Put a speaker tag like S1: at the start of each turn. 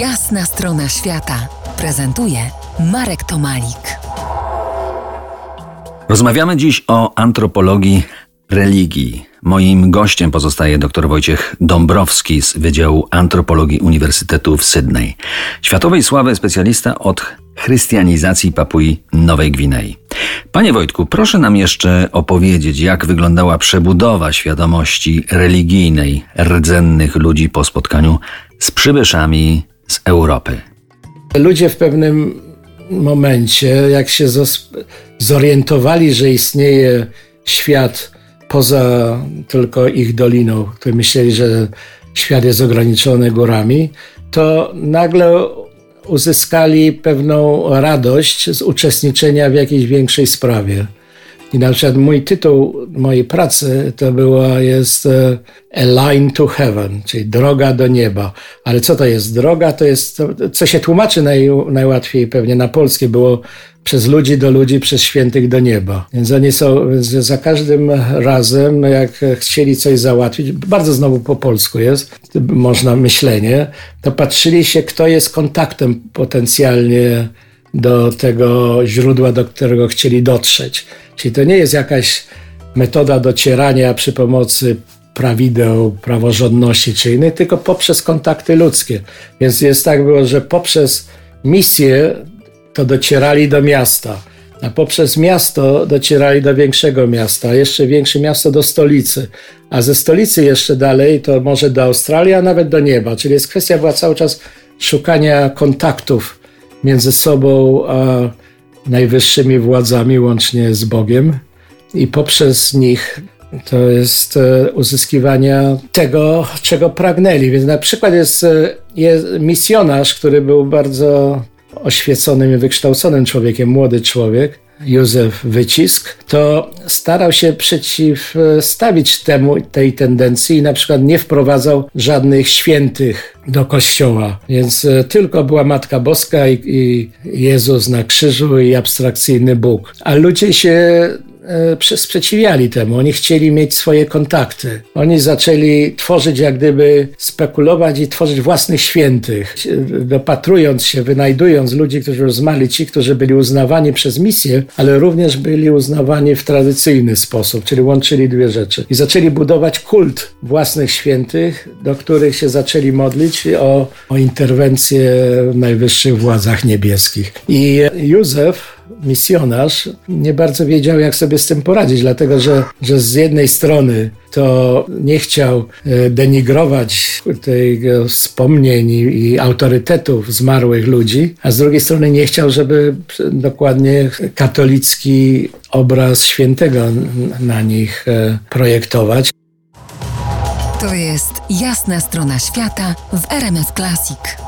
S1: Jasna strona świata prezentuje Marek Tomalik.
S2: Rozmawiamy dziś o antropologii religii. Moim gościem pozostaje dr Wojciech Dąbrowski z Wydziału Antropologii Uniwersytetu w Sydney. Światowej sławy specjalista od chrystianizacji Papui Nowej Gwinei. Panie Wojtku, proszę nam jeszcze opowiedzieć, jak wyglądała przebudowa świadomości religijnej rdzennych ludzi po spotkaniu z przybyszami z Europy.
S3: Ludzie w pewnym momencie, jak się zorientowali, że istnieje świat poza tylko ich doliną, którzy myśleli, że świat jest ograniczony górami, to nagle uzyskali pewną radość z uczestniczenia w jakiejś większej sprawie. I na przykład mój tytuł mojej pracy to była, jest e, A Line to Heaven, czyli droga do nieba. Ale co to jest? Droga to jest, co się tłumaczy naj, najłatwiej pewnie na polskie, było przez ludzi do ludzi, przez świętych do nieba. Więc oni są za każdym razem, jak chcieli coś załatwić, bardzo znowu po polsku jest, można myślenie, to patrzyli się, kto jest kontaktem potencjalnie do tego źródła, do którego chcieli dotrzeć. Czyli to nie jest jakaś metoda docierania przy pomocy prawideł, praworządności czy innych, tylko poprzez kontakty ludzkie. Więc jest tak było, że poprzez misję to docierali do miasta, a poprzez miasto docierali do większego miasta, a jeszcze większe miasto do stolicy, a ze stolicy jeszcze dalej to może do Australii, a nawet do nieba. Czyli jest kwestia była cały czas szukania kontaktów między sobą a najwyższymi władzami, łącznie z Bogiem, i poprzez nich to jest e, uzyskiwania tego, czego pragnęli. Więc na przykład jest, e, jest misjonarz, który był bardzo oświeconym i wykształconym człowiekiem, młody człowiek, Józef Wycisk, to starał się przeciwstawić temu, tej tendencji i na przykład nie wprowadzał żadnych świętych do kościoła. Więc e, tylko była Matka Boska i, i Jezus na krzyżu i abstrakcyjny Bóg. A ludzie się sprzeciwiali temu. Oni chcieli mieć swoje kontakty. Oni zaczęli tworzyć, jak gdyby spekulować i tworzyć własnych świętych. Dopatrując się, wynajdując ludzi, którzy już zmarli, ci, którzy byli uznawani przez misję, ale również byli uznawani w tradycyjny sposób, czyli łączyli dwie rzeczy. I zaczęli budować kult własnych świętych, do których się zaczęli modlić o, o interwencję w najwyższych władzach niebieskich. I Józef misjonarz nie bardzo wiedział, jak sobie z tym poradzić, dlatego że, że z jednej strony to nie chciał e, denigrować tego wspomnień i, autorytetów zmarłych ludzi, a z drugiej strony nie chciał, żeby dokładnie katolicki obraz świętego na nich e, projektować.
S1: To jest jasna strona świata w RMS Classic.